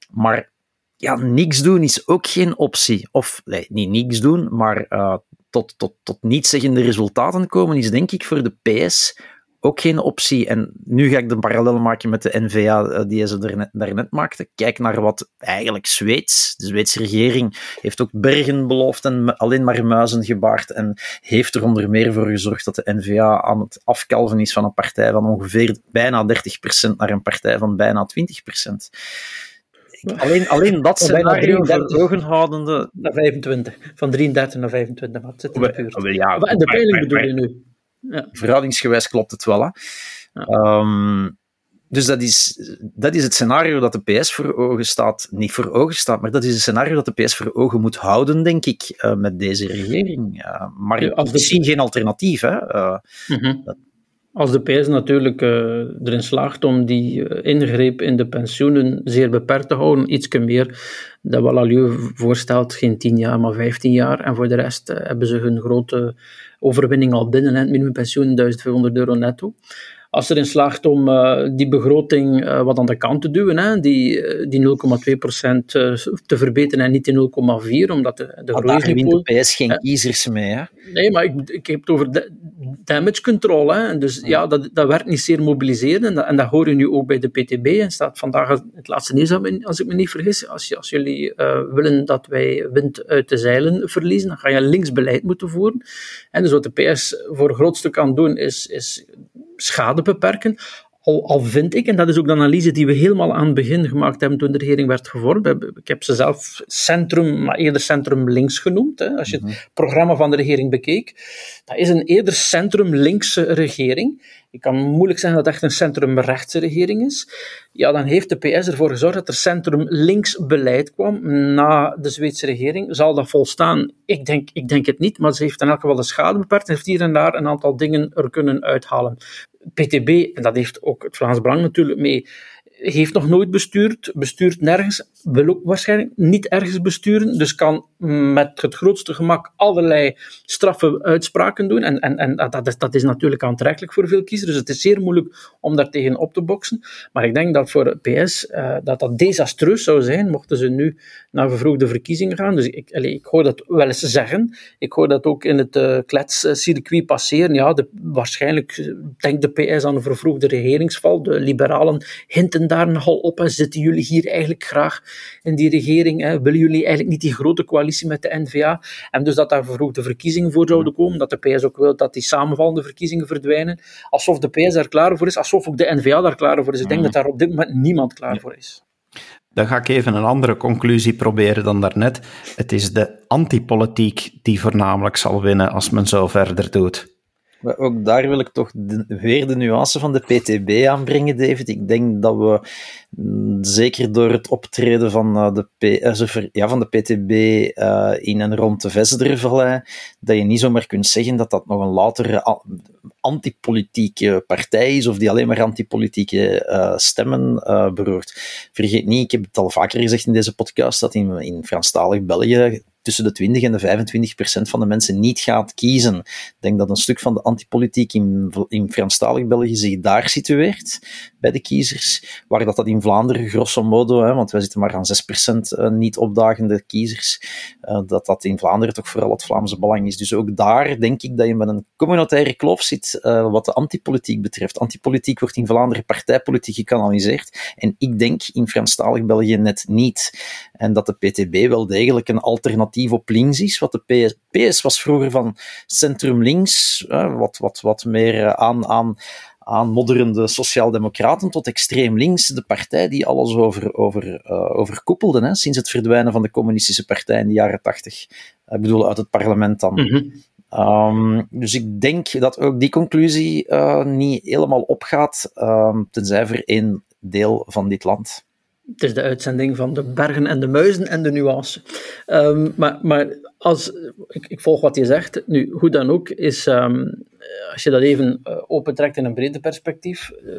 Maar ja, niks doen is ook geen optie. Of nee, niet niks doen, maar uh, tot, tot, tot niet zeggende resultaten komen is denk ik voor de PS ook geen optie. En nu ga ik de parallel maken met de NVA eh, die ze er daarnet maakte. Kijk naar wat eigenlijk Zweeds. De Zweedse regering heeft ook bergen beloofd en alleen maar muizen gebaard. En heeft er onder meer voor gezorgd dat de NVA aan het afkalven is van een partij van ongeveer bijna 30% naar een partij van bijna 20%. Alleen, alleen dat scenario voor ogen houdende... Naar 25. Van 33 naar 25, maar het zit in de buurt. Ja, en de peiling bedoel je nu? Ja. Verhoudingsgewijs klopt het wel. Hè. Um, dus dat is, dat is het scenario dat de PS voor ogen staat. Niet voor ogen staat, maar dat is het scenario dat de PS voor ogen moet houden, denk ik, uh, met deze regering. Uh, maar ja, als de... zien geen alternatief. Hè. Uh, mm -hmm. dat, als de PS natuurlijk uh, erin slaagt om die uh, ingreep in de pensioenen zeer beperkt te houden, iets meer dat Walalieu voorstelt, geen 10 jaar, maar 15 jaar. En voor de rest uh, hebben ze hun grote overwinning al binnen, het minimumpensioen 1500 euro netto als erin slaagt om uh, die begroting uh, wat aan de kant te duwen, hè, die, die 0,2% uh, te verbeteren en niet die 0,4%, omdat de, de groeingsniveau... Daar de PS geen kiezers mee, hè? Nee, maar ik, ik heb het over damage control. Hè. Dus ja, dat, dat werkt niet zeer mobiliserend. En dat, en dat hoor je nu ook bij de PTB. En staat vandaag het laatste nieuws, als ik me niet vergis. Als, als jullie uh, willen dat wij wind uit de zeilen verliezen, dan ga je linksbeleid moeten voeren. En dus wat de PS voor een groot stuk kan doen, is, is schade beperken. Al, al, vind ik, en dat is ook de analyse die we helemaal aan het begin gemaakt hebben toen de regering werd gevormd. Ik heb ze zelf centrum, maar eerder centrum links genoemd. Hè. Als je het mhm. programma van de regering bekeek, dat is een eerder centrum linkse regering. Ik kan moeilijk zeggen dat het echt een centrum-rechtse regering is. Ja, dan heeft de PS ervoor gezorgd dat er centrum-links beleid kwam na de Zweedse regering. Zal dat volstaan? Ik denk, ik denk het niet, maar ze heeft in elk geval de schade beperkt en heeft hier en daar een aantal dingen er kunnen uithalen. PTB, en dat heeft ook het Vlaams Belang natuurlijk mee, heeft nog nooit bestuurd, bestuurt nergens, wil ook waarschijnlijk niet ergens besturen, dus kan met het grootste gemak allerlei straffe uitspraken doen. En, en, en dat, is, dat is natuurlijk aantrekkelijk voor veel kiezers, dus het is zeer moeilijk om daar tegen op te boksen. Maar ik denk dat voor PS uh, dat dat desastreus zou zijn, mochten ze nu naar vervroegde verkiezingen gaan. Dus ik, allez, ik hoor dat wel eens zeggen. Ik hoor dat ook in het uh, kletscircuit passeren. Ja, de, waarschijnlijk denkt de PS aan een vervroegde regeringsval. De liberalen hinten daar nogal op. En zitten jullie hier eigenlijk graag in die regering? Hè? Willen jullie eigenlijk niet die grote coalitie met de NVA? En dus dat daar vervroegde verkiezingen voor zouden komen. Dat de PS ook wil dat die samenvallende verkiezingen verdwijnen. Alsof de PS daar klaar voor is. Alsof ook de NVA daar klaar voor is. Ik denk dat daar op dit moment niemand klaar voor is. Dan ga ik even een andere conclusie proberen dan daarnet. Het is de antipolitiek die voornamelijk zal winnen als men zo verder doet. Maar ook daar wil ik toch weer de nuance van de PTB aanbrengen, David. Ik denk dat we, mm, zeker door het optreden van, uh, de, uh, ja, van de PTB uh, in en rond de Vesdervallei, dat je niet zomaar kunt zeggen dat dat nog een latere antipolitieke partij is, of die alleen maar antipolitieke uh, stemmen uh, beroert. Vergeet niet, ik heb het al vaker gezegd in deze podcast, dat in, in Franstalig België tussen de 20 en de 25 procent van de mensen niet gaat kiezen. Ik denk dat een stuk van de antipolitiek in, in Franstalig België zich daar situeert, bij de kiezers, waar dat, dat in Vlaanderen grosso modo, hè, want wij zitten maar aan 6 procent uh, niet opdagende kiezers, uh, dat dat in Vlaanderen toch vooral het Vlaamse belang is. Dus ook daar denk ik dat je met een communautaire kloof zit uh, wat de antipolitiek betreft. Antipolitiek wordt in Vlaanderen partijpolitiek gekanaliseerd en ik denk in Franstalig België net niet. En dat de PTB wel degelijk een alternatief op links is, wat de PS, PS was vroeger van centrum links, wat, wat, wat meer aan, aan aanmodderende sociaaldemocraten tot extreem links, de partij die alles over, over, uh, overkoepelde, hè, sinds het verdwijnen van de communistische partij in de jaren tachtig. Ik bedoel, uit het parlement dan. Mm um, dus ik denk dat ook die conclusie uh, niet helemaal opgaat, um, tenzij voor één deel van dit land. Het is de uitzending van de bergen en de muizen en de nuance. Um, maar, maar als, ik, ik, volg wat je zegt. Nu, hoe dan ook, is, um, als je dat even uh, opentrekt in een brede perspectief, uh,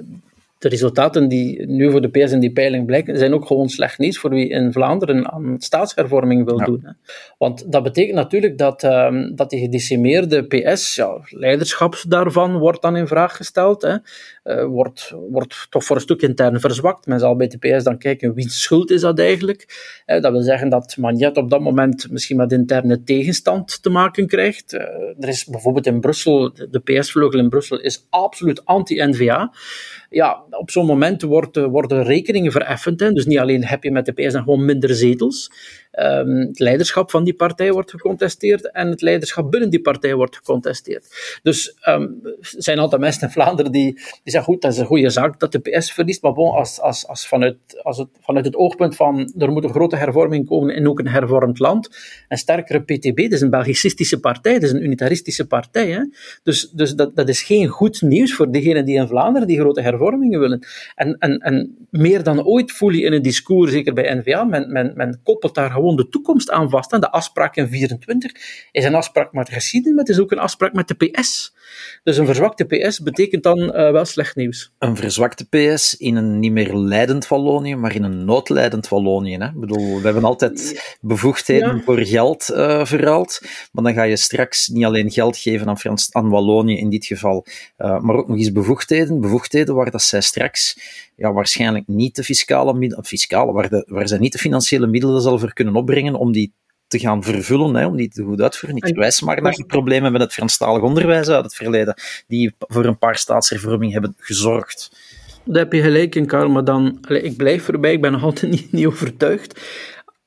de resultaten die nu voor de PS in die peiling blijken, zijn ook gewoon slecht nieuws voor wie in Vlaanderen aan staatshervorming wil doen. Hè. Want dat betekent natuurlijk dat, um, dat die gedecimeerde PS, ja, leiderschap daarvan wordt dan in vraag gesteld, hè, uh, wordt, wordt toch voor een stuk intern verzwakt. Men zal bij de PS dan kijken, wie schuld is dat eigenlijk? Uh, dat wil zeggen dat Magnet op dat moment misschien met interne tegenstand te maken krijgt. Uh, er is bijvoorbeeld in Brussel, de PS-vleugel in Brussel is absoluut anti-NVA ja, op zo'n moment wordt, worden rekeningen vereffend. Hè. Dus niet alleen heb je met de PS dan gewoon minder zetels. Um, het leiderschap van die partij wordt gecontesteerd en het leiderschap binnen die partij wordt gecontesteerd. Dus um, er zijn altijd mensen in Vlaanderen die, die zeggen, goed, dat is een goede zaak dat de PS verliest, maar bon, als, als, als, vanuit, als het, vanuit het oogpunt van er moet een grote hervorming komen in ook een hervormd land, een sterkere PTB, dat is een Belgicistische partij, dat is een unitaristische partij. Hè? Dus, dus dat, dat is geen goed nieuws voor degenen die in Vlaanderen die grote hervormingen willen. En, en, en meer dan ooit voel je in het discours, zeker bij N-VA, men, men, men koppelt daar gewoon de toekomst aan vast. En de afspraak in 24 is een afspraak met de geschiedenis, maar het is ook een afspraak met de PS. Dus een verzwakte PS betekent dan uh, wel slecht nieuws. Een verzwakte PS in een niet meer leidend Wallonië, maar in een noodleidend Wallonië. Hè? Ik bedoel, we hebben altijd bevoegdheden ja. voor geld uh, verhaald, maar dan ga je straks niet alleen geld geven aan, Frans, aan Wallonië in dit geval, uh, maar ook nog eens bevoegdheden. Bevoegdheden waar dat zij straks ja, waarschijnlijk niet de fiscale middelen, fiscale, waar, de, waar zij niet de financiële middelen zal voor kunnen opbrengen om die te gaan vervullen, hè, om die te goed uitvoeren. Ik verwijs maar naar de problemen met het Franstalig onderwijs uit het verleden, die voor een paar staatshervormingen hebben gezorgd. Daar heb je gelijk in, Karl, maar dan, ik blijf erbij, ik ben nog altijd niet, niet overtuigd.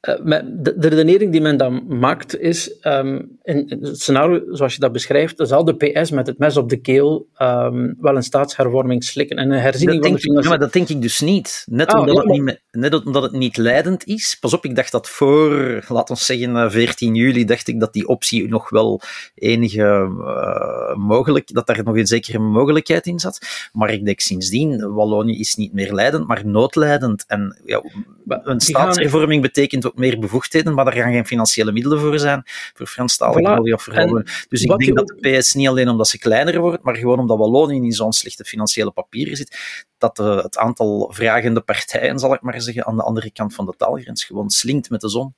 Uh, de, de, redenering die men dan maakt is, um, in, het scenario zoals je dat beschrijft, zal de PS met het mes op de keel um, wel een staatshervorming slikken en een herziening dat van de ik, ja, maar dat denk ik dus niet. Net, ah, omdat, ja, het niet, net omdat het niet leidend is. Pas op, ik dacht dat voor, laten we zeggen, 14 juli, dacht ik dat die optie nog wel enige uh, mogelijk, dat daar nog een zekere mogelijkheid in zat. Maar ik denk sindsdien, Wallonië is niet meer leidend, maar noodleidend. En ja, een staatshervorming betekent ook meer bevoegdheden, maar daar gaan geen financiële middelen voor zijn, voor Franstalige voilà. Of voor Dus ik denk dat de PS niet alleen omdat ze kleiner wordt, maar gewoon omdat Wallonië in zo'n slechte financiële papieren zit, dat de, het aantal vragende partijen, zal ik maar zeggen, aan de andere kant van de taalgrens gewoon slinkt met de zon.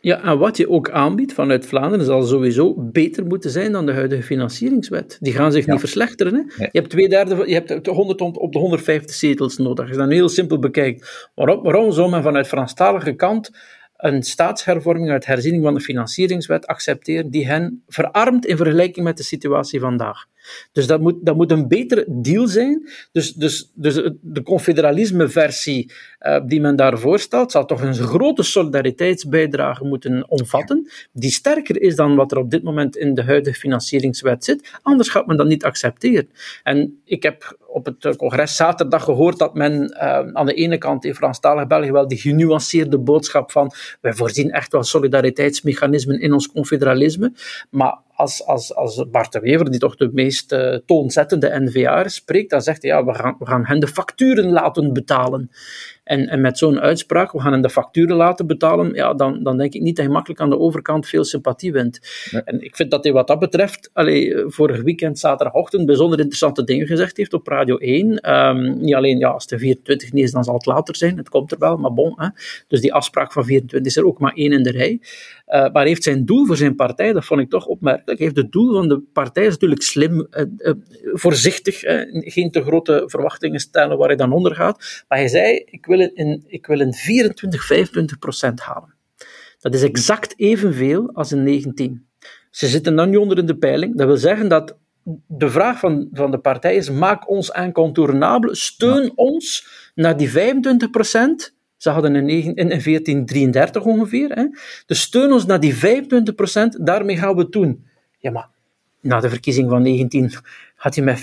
Ja, en wat je ook aanbiedt vanuit Vlaanderen zal sowieso beter moeten zijn dan de huidige financieringswet. Die gaan zich ja. niet verslechteren. Hè? Ja. Je hebt twee derde, je hebt 100 op de 150 zetels nodig. Als je dat heel simpel bekijkt, waarom, waarom zou men vanuit Franstalige kant een staatshervorming uit herziening van de financieringswet accepteren die hen verarmt in vergelijking met de situatie vandaag. Dus dat moet, dat moet een betere deal zijn. Dus, dus, dus de confederalisme-versie uh, die men daar voorstelt, zal toch een grote solidariteitsbijdrage moeten omvatten, die sterker is dan wat er op dit moment in de huidige financieringswet zit. Anders gaat men dat niet accepteren. En ik heb op het congres zaterdag gehoord dat men uh, aan de ene kant in Franstalig België wel die genuanceerde boodschap van wij voorzien echt wel solidariteitsmechanismen in ons confederalisme, maar als, als, als Bart de Wever, die toch de meest uh, toonzettende NVA spreekt, dan zegt hij, ja, we gaan, we gaan hen de facturen laten betalen. En, en met zo'n uitspraak, we gaan hen de facturen laten betalen, ja, dan, dan denk ik niet dat je makkelijk aan de overkant veel sympathie wint. En ik vind dat hij wat dat betreft, allee, vorig weekend, zaterdagochtend, bijzonder interessante dingen gezegd heeft op Radio 1. Um, ehm, niet alleen, ja, als de 24 niet is, dan zal het later zijn, het komt er wel, maar bon. Hè. Dus die afspraak van 24 is er ook maar één in de rij. Uh, maar heeft zijn doel voor zijn partij, dat vond ik toch opmerkelijk, heeft het doel van de partij is natuurlijk slim, uh, uh, voorzichtig, geen te grote verwachtingen stellen waar hij dan onder gaat. Maar hij zei, ik wil ik wil in 24, 25 procent halen. Dat is exact evenveel als in 19. Ze zitten dan nu onder in de peiling. Dat wil zeggen dat de vraag van, van de partij is: maak ons incontournabel, steun ja. ons naar die 25 procent. Ze hadden in, 9, in 1433 ongeveer. Hè. Dus steun ons naar die 25 procent, daarmee gaan we het doen. Ja, maar na de verkiezing van 19 had hij met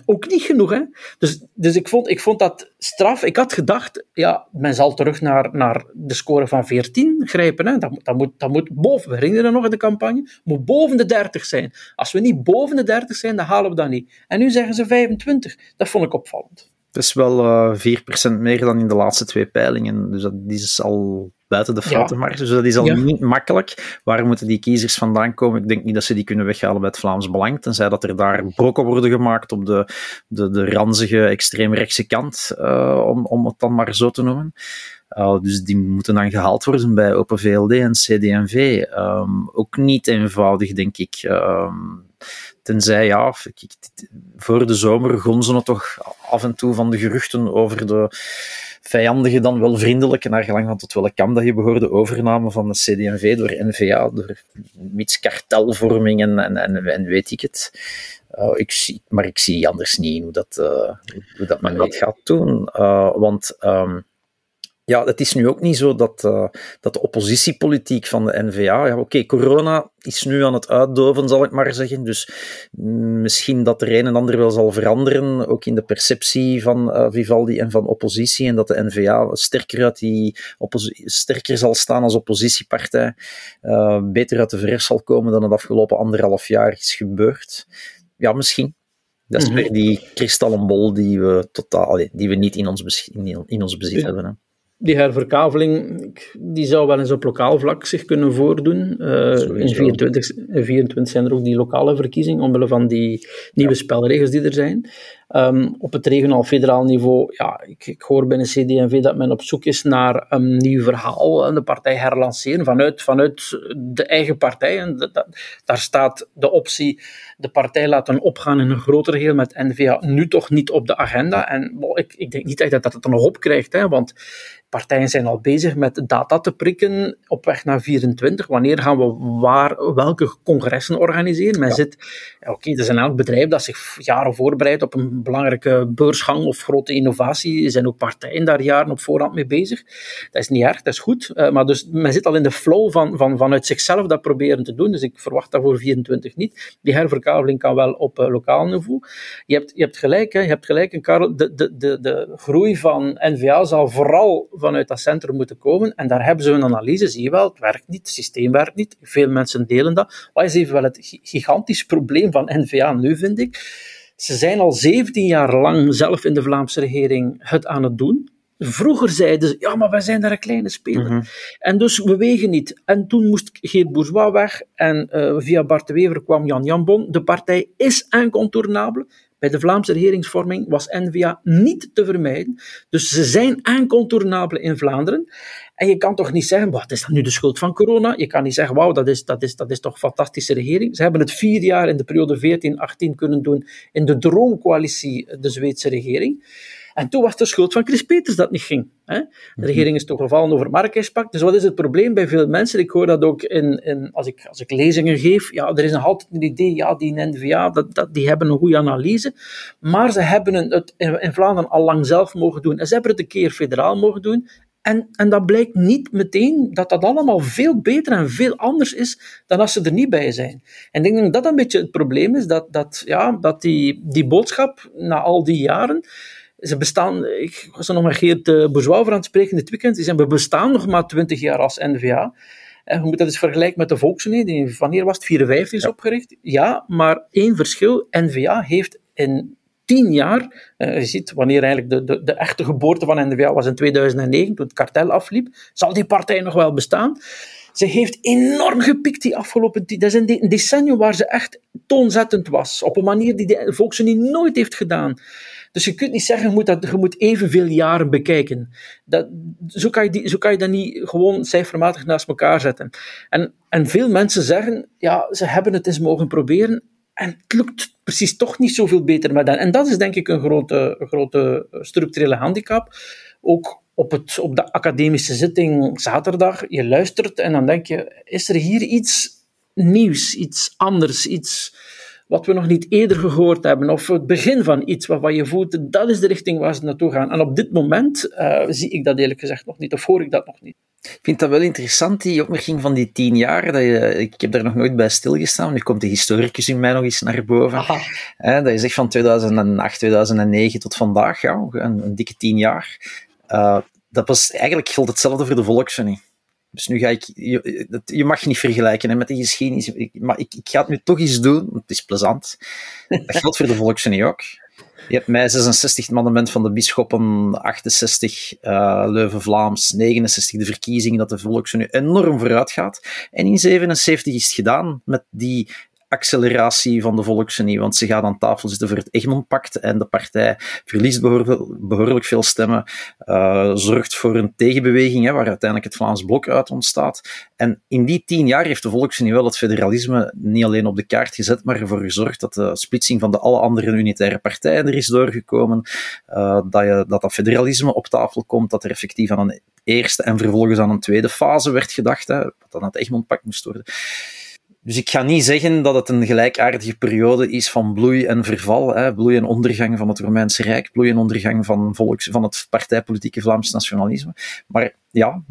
25% ook niet genoeg. Hè? Dus, dus ik, vond, ik vond dat straf. Ik had gedacht, ja, men zal terug naar, naar de score van 14 grijpen. Hè? Dat, dat, moet, dat moet boven, we herinneren nog in de campagne, moet boven de 30 zijn. Als we niet boven de 30 zijn, dan halen we dat niet. En nu zeggen ze 25. Dat vond ik opvallend. Dat is wel uh, 4% meer dan in de laatste twee peilingen. Dus dat is al buiten de foutenmarge. Dus dat is al niet makkelijk. Waar moeten die kiezers vandaan komen? Ik denk niet dat ze die kunnen weghalen bij het Vlaams Belang, tenzij dat er daar brokken worden gemaakt op de, de, de ranzige extreemrechtse kant, uh, om, om het dan maar zo te noemen. Uh, dus die moeten dan gehaald worden bij Open VLD en CD&V. Um, ook niet eenvoudig, denk ik. Um, tenzij, ja, voor de zomer gonzen het toch af en toe van de geruchten over de vijandige dan wel vriendelijke, naar gelang van tot welke kam dat je behoorde, overname van de CD&V door NVA, door mits kartelvorming en, en, en, weet ik het. Uh, ik zie, maar ik zie anders niet hoe dat, uh, hoe dat men dat gaat doen. Uh, want um, ja, het is nu ook niet zo dat, uh, dat de oppositiepolitiek van de NVA. Ja, oké, corona is nu aan het uitdoven, zal ik maar zeggen. Dus misschien dat er een en ander wel zal veranderen, ook in de perceptie van uh, Vivaldi en van oppositie. En dat de NVA sterker, uit die sterker zal staan als oppositiepartij. Uh, beter uit de verf zal komen dan het afgelopen anderhalf jaar is gebeurd. Ja, misschien. Dat is mm weer die kristallenbol die we, totaal, die we niet in ons, in, in ons bezit hebben. Hè die herverkaveling die zou wel eens op lokaal vlak zich kunnen voordoen. Uh, in 24, 24 zijn er ook die lokale verkiezingen, omwille van die nieuwe spelregels die er zijn. Um, op het regionaal-federaal niveau, ja, ik, ik, hoor binnen CD&V dat men op zoek is naar een nieuw verhaal en de partij herlanceren vanuit, vanuit de eigen partij. En dat, daar staat de optie de partij laten opgaan in een groter geheel met NVA nu toch niet op de agenda. En ik, ik denk niet echt dat dat het er nog op krijgt, hè, want partijen zijn al bezig met data te prikken op weg naar 24. Wanneer gaan we waar, welke congressen organiseren? Men zit, oké, okay, er is een elk bedrijf dat zich jaren voorbereidt op een belangrijke beursgang of grote innovatie. Er zijn ook partijen daar jaren op voorhand mee bezig. Dat is niet erg, dat is goed. Uh, maar dus men zit al in de flow van, van, vanuit zichzelf dat proberen te doen. Dus ik verwacht dat voor 24 niet. Die herverkaveling kan wel op uh, lokaal niveau. Je hebt, je hebt gelijk, hè, je hebt gelijk, Karel. De, de, de, de groei van NVA zal vooral vanuit dat centrum moeten komen. En daar hebben ze een analyse, zie je wel, het werkt niet, het systeem werkt niet. Veel mensen delen dat. Wat is even wel het gigantisch probleem van NVA nu, vind ik? Ze zijn al 17 jaar lang zelf in de Vlaamse regering het aan het doen. Vroeger zeiden ze, ja, maar wij zijn daar een kleine speler. Mhm. En dus we wegen niet. En toen moest Geert Bourgeois weg en uh, via Bart de Wever kwam Jan Jambon. De partij is incontournabel. Bij de Vlaamse regeringsvorming was N-VA niet te vermijden. Dus ze zijn incontournabel in Vlaanderen. En je kan toch niet zeggen, wat is dat nu de schuld van corona? Je kan niet zeggen, wauw, dat is, dat, is, dat is toch een fantastische regering. Ze hebben het vier jaar in de periode 14-18 kunnen doen in de droomcoalitie, de Zweedse regering. En toen was de schuld van Chris Peters dat niet ging. Hè? De regering is toch gevallen over Marrakesh-pact. Dus wat is het probleem bij veel mensen? Ik hoor dat ook in, in, als, ik, als ik lezingen geef. Ja, er is nog altijd een idee, ja, die NVA, dat, dat, die hebben een goede analyse. Maar ze hebben het in Vlaanderen al lang zelf mogen doen. En ze hebben het een keer federaal mogen doen. En, en dat blijkt niet meteen dat dat allemaal veel beter en veel anders is dan als ze er niet bij zijn. En ik denk dat dat een beetje het probleem is, dat, dat, ja, dat die, die boodschap na al die jaren ze bestaan, ik was er nog met Geert uh, Bourgeois over aan het spreken dit weekend, die zeggen, we bestaan nog maar twintig jaar als NVA. En je moet dat eens vergelijken met de Volksunie, die wanneer was het, 54 is opgericht. Ja, maar één verschil, NVA heeft in tien jaar, uh, je ziet wanneer eigenlijk de, de, de echte geboorte van NVA was in 2009, toen het kartel afliep, zal die partij nog wel bestaan. Ze heeft enorm gepikt die afgelopen. Dat is een decennium waar ze echt toonzettend was. Op een manier die de Volksunie nooit heeft gedaan. Dus je kunt niet zeggen, je moet, dat, je moet evenveel jaren bekijken. Dat, zo, kan je zo kan je dat niet gewoon cijfermatig naast elkaar zetten. En, en veel mensen zeggen, ja, ze hebben het eens mogen proberen en het lukt precies toch niet zoveel beter met hen. En dat is denk ik een grote, grote structurele handicap. Ook op, het, op de academische zitting zaterdag, je luistert en dan denk je, is er hier iets nieuws, iets anders, iets wat we nog niet eerder gehoord hebben, of het begin van iets waarvan je voelt, dat is de richting waar ze naartoe gaan. En op dit moment uh, zie ik dat eerlijk gezegd nog niet, of hoor ik dat nog niet. Ik vind dat wel interessant, die opmerking van die tien jaar. Dat je, ik heb daar nog nooit bij stilgestaan. Nu komt de historicus in mij nog eens naar boven. Hè, dat je zegt van 2008, 2009 tot vandaag, ja, een, een dikke tien jaar. Uh, dat was, eigenlijk geldt hetzelfde voor de Volksunie. Dus nu ga ik, je, je mag niet vergelijken hè, met de geschiedenis, ik, maar ik, ik ga het nu toch eens doen, want het is plezant. Dat geldt voor de Volksunie ook. Je hebt mij 66 het mandement van de bisschoppen, 68 uh, Leuven-Vlaams, 69 de verkiezingen, dat de Volksunie enorm vooruit gaat. En in 77 is het gedaan met die acceleratie van de Volksunie, want ze gaat aan tafel zitten voor het Egmond-pact en de partij verliest behoorlijk, veel stemmen, uh, zorgt voor een tegenbeweging hè, waar uiteindelijk het Vlaams Blok uit ontstaat. En in die tien jaar heeft de Volksunie wel het federalisme niet alleen op de kaart gezet, maar ervoor gezorgd dat de splitsing van de alle andere unitaire partijen er is doorgekomen, uh, dat, je, dat dat federalisme op tafel komt, dat er effectief aan een eerste en vervolgens aan een tweede fase werd gedacht, hè, wat dan het Egmond-pact moest worden. Dus ik ga niet zeggen dat het een gelijkaardige periode is van bloei en verval, hè, bloei en ondergang van het Romeinse Rijk, bloei en ondergang van, volks, van het partijpolitieke Vlaams nationalisme. Maar ja,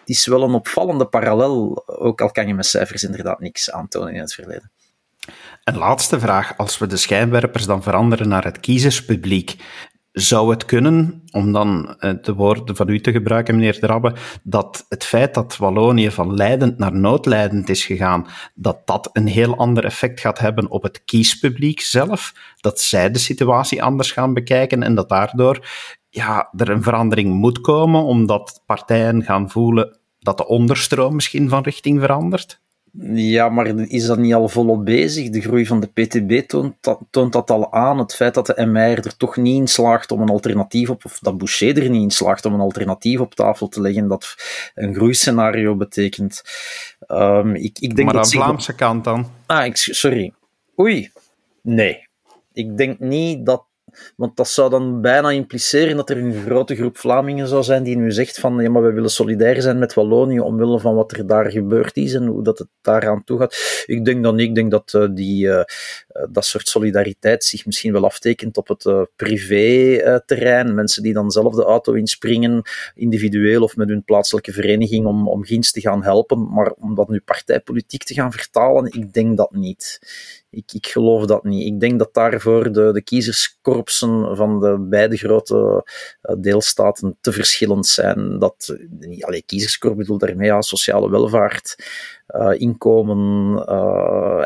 het is wel een opvallende parallel, ook al kan je met cijfers inderdaad niks aantonen in het verleden. Een laatste vraag. Als we de schijnwerpers dan veranderen naar het kiezerspubliek, zou het kunnen, om dan eh, de woorden van u te gebruiken, meneer Drabbe, dat het feit dat Wallonië van leidend naar noodlijdend is gegaan, dat dat een heel ander effect gaat hebben op het kiespubliek zelf, dat zij de situatie anders gaan bekijken en dat daardoor ja, er een verandering moet komen, omdat partijen gaan voelen dat de onderstroom misschien van richting verandert? Ja, maar is dat niet al volop bezig? De groei van de PTB toont dat, toont dat al aan. Het feit dat de MR er toch niet in slaagt om een alternatief op, of dat Boucher er niet in slaagt om een alternatief op tafel te leggen, dat een groeiscenario betekent. Um, ik, ik denk maar aan de Vlaamse kant dan? Ah, ik, sorry. Oei. Nee. Ik denk niet dat want dat zou dan bijna impliceren dat er een grote groep Vlamingen zou zijn die nu zegt van ja, maar we willen solidair zijn met Wallonië omwille van wat er daar gebeurd is en hoe dat het daaraan toe gaat. Ik denk dan niet. Ik denk dat uh, die, uh, dat soort solidariteit zich misschien wel aftekent op het uh, privé-terrein. Mensen die dan zelf de auto inspringen, individueel of met hun plaatselijke vereniging, om, om te gaan helpen. Maar om dat nu partijpolitiek te gaan vertalen, ik denk dat niet. Ik, ik geloof dat niet. Ik denk dat daarvoor de, de kiezerskorpsen van de beide grote uh, deelstaten te verschillend zijn. Dat, niet alleen kiezerskorps bedoel daarmee ja, sociale welvaart, uh, inkomen,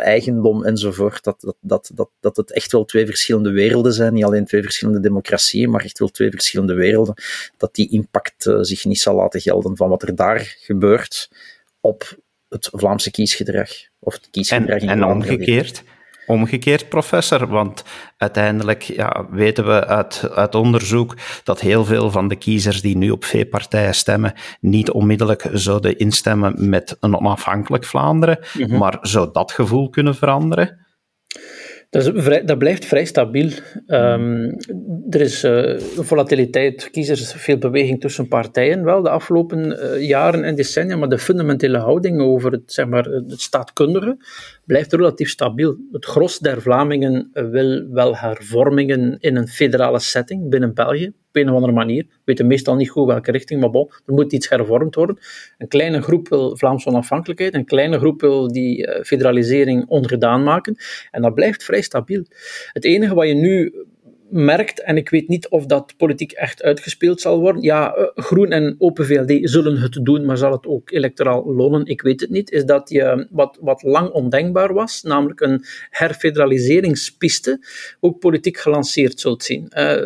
eigendom enzovoort. Dat, dat, dat, dat, dat het echt wel twee verschillende werelden zijn. Niet alleen twee verschillende democratieën, maar echt wel twee verschillende werelden. Dat die impact zich niet zal laten gelden van wat er daar gebeurt op het Vlaamse kiesgedrag. Of het kiesgedrag en, en omgekeerd omgekeerd, professor? Want uiteindelijk ja, weten we uit, uit onderzoek dat heel veel van de kiezers die nu op V-partijen stemmen, niet onmiddellijk zouden instemmen met een onafhankelijk Vlaanderen. Mhm. Maar zou dat gevoel kunnen veranderen? Dat, vrij, dat, blijft vrij stabiel. Um, er is uh, volatiliteit, kiezers, veel beweging tussen partijen. Wel de afgelopen uh, jaren en decennia, maar de fundamentele houding over het, zeg maar, het staatkundige blijft relatief stabiel. Het gros der Vlamingen wil wel hervormingen in een federale setting binnen België, op een of andere manier. We weten meestal niet goed welke richting, maar bon, er moet iets hervormd worden. Een kleine groep wil Vlaamse onafhankelijkheid, een kleine groep wil die eh, federalisering ongedaan maken. En dat blijft vrij stabiel. Het enige wat je nu merkt, en ik weet niet of dat politiek echt uitgespeeld zal worden. Ja, eh, Groen en Open VLD zullen het doen, maar zal het ook electoraal lonen? Ik weet het niet. Is dat je wat, wat lang ondenkbaar was, namelijk een herfederaliseringspiste, ook politiek gelanceerd zult zien. Uh,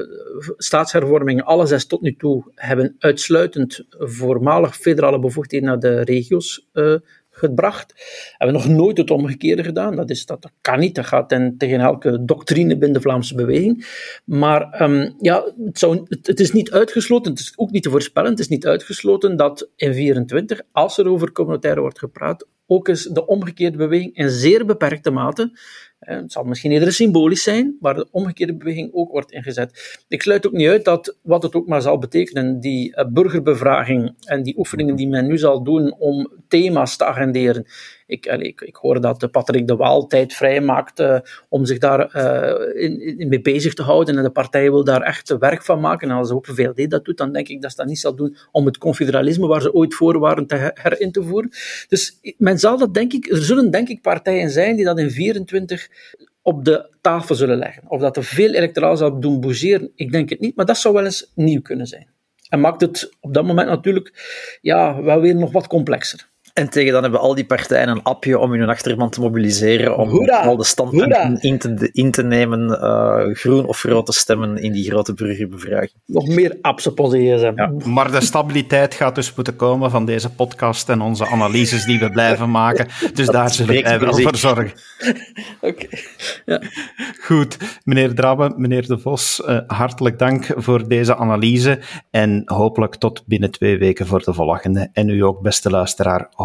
staatshervormingen, alle zes tot nu toe, hebben uitsluitend voormalig federale bevoegdheden naar de regio's uh, gebracht. Hebben we nog nooit het omgekeerde gedaan. Dat, is, dat, kan niet. Dat gaat ten, tegen elke doctrine binnen de Vlaamse beweging. Maar um, ja, het, zou, het, is niet uitgesloten, het is ook niet te voorspellen, het is niet uitgesloten dat in 24, als er over communautaire wordt gepraat, ook eens de omgekeerde beweging in zeer beperkte mate het zal misschien eerder symbolisch zijn, waar de omgekeerde beweging ook wordt ingezet. Ik sluit ook niet uit dat, wat het ook maar zal betekenen, die eh, burgerbevraging en die oefeningen die men nu zal doen om thema's te agenderen, ik, ik, ik hoor dat Patrick de Waal tijd vrijmaakt uh, om zich daar uh, in, in mee bezig te houden. En de partij wil daar echt werk van maken. En als Open VLD dat doet, dan denk ik dat ze dat niet zal doen om het confederalisme, waar ze ooit voor waren, te herin te voeren. Dus men zal dat, denk ik, er zullen denk ik partijen zijn die dat in 24 op de tafel zullen leggen. Of dat er veel electoraal zal doen bougeren, ik denk het niet, maar dat zou wel eens nieuw kunnen zijn. En maakt het op dat moment natuurlijk ja, wel weer nog wat complexer. En tegen dan hebben al die partijen een appje om hun achterban te mobiliseren, om Hoera! al de standpunten in te, in te nemen, uh, groen of rood te stemmen in die grote burgerbevraging. Nog meer apps op onze gsm. Ja, maar de stabiliteit gaat dus moeten komen van deze podcast en onze analyses die we blijven maken. Dus daar zullen wij wel voor zorgen. Oké. Ja. Goed, meneer Drabbe, meneer De Vos, uh, hartelijk dank voor deze analyse en hopelijk tot binnen twee weken voor de volgende. En u ook, beste luisteraar,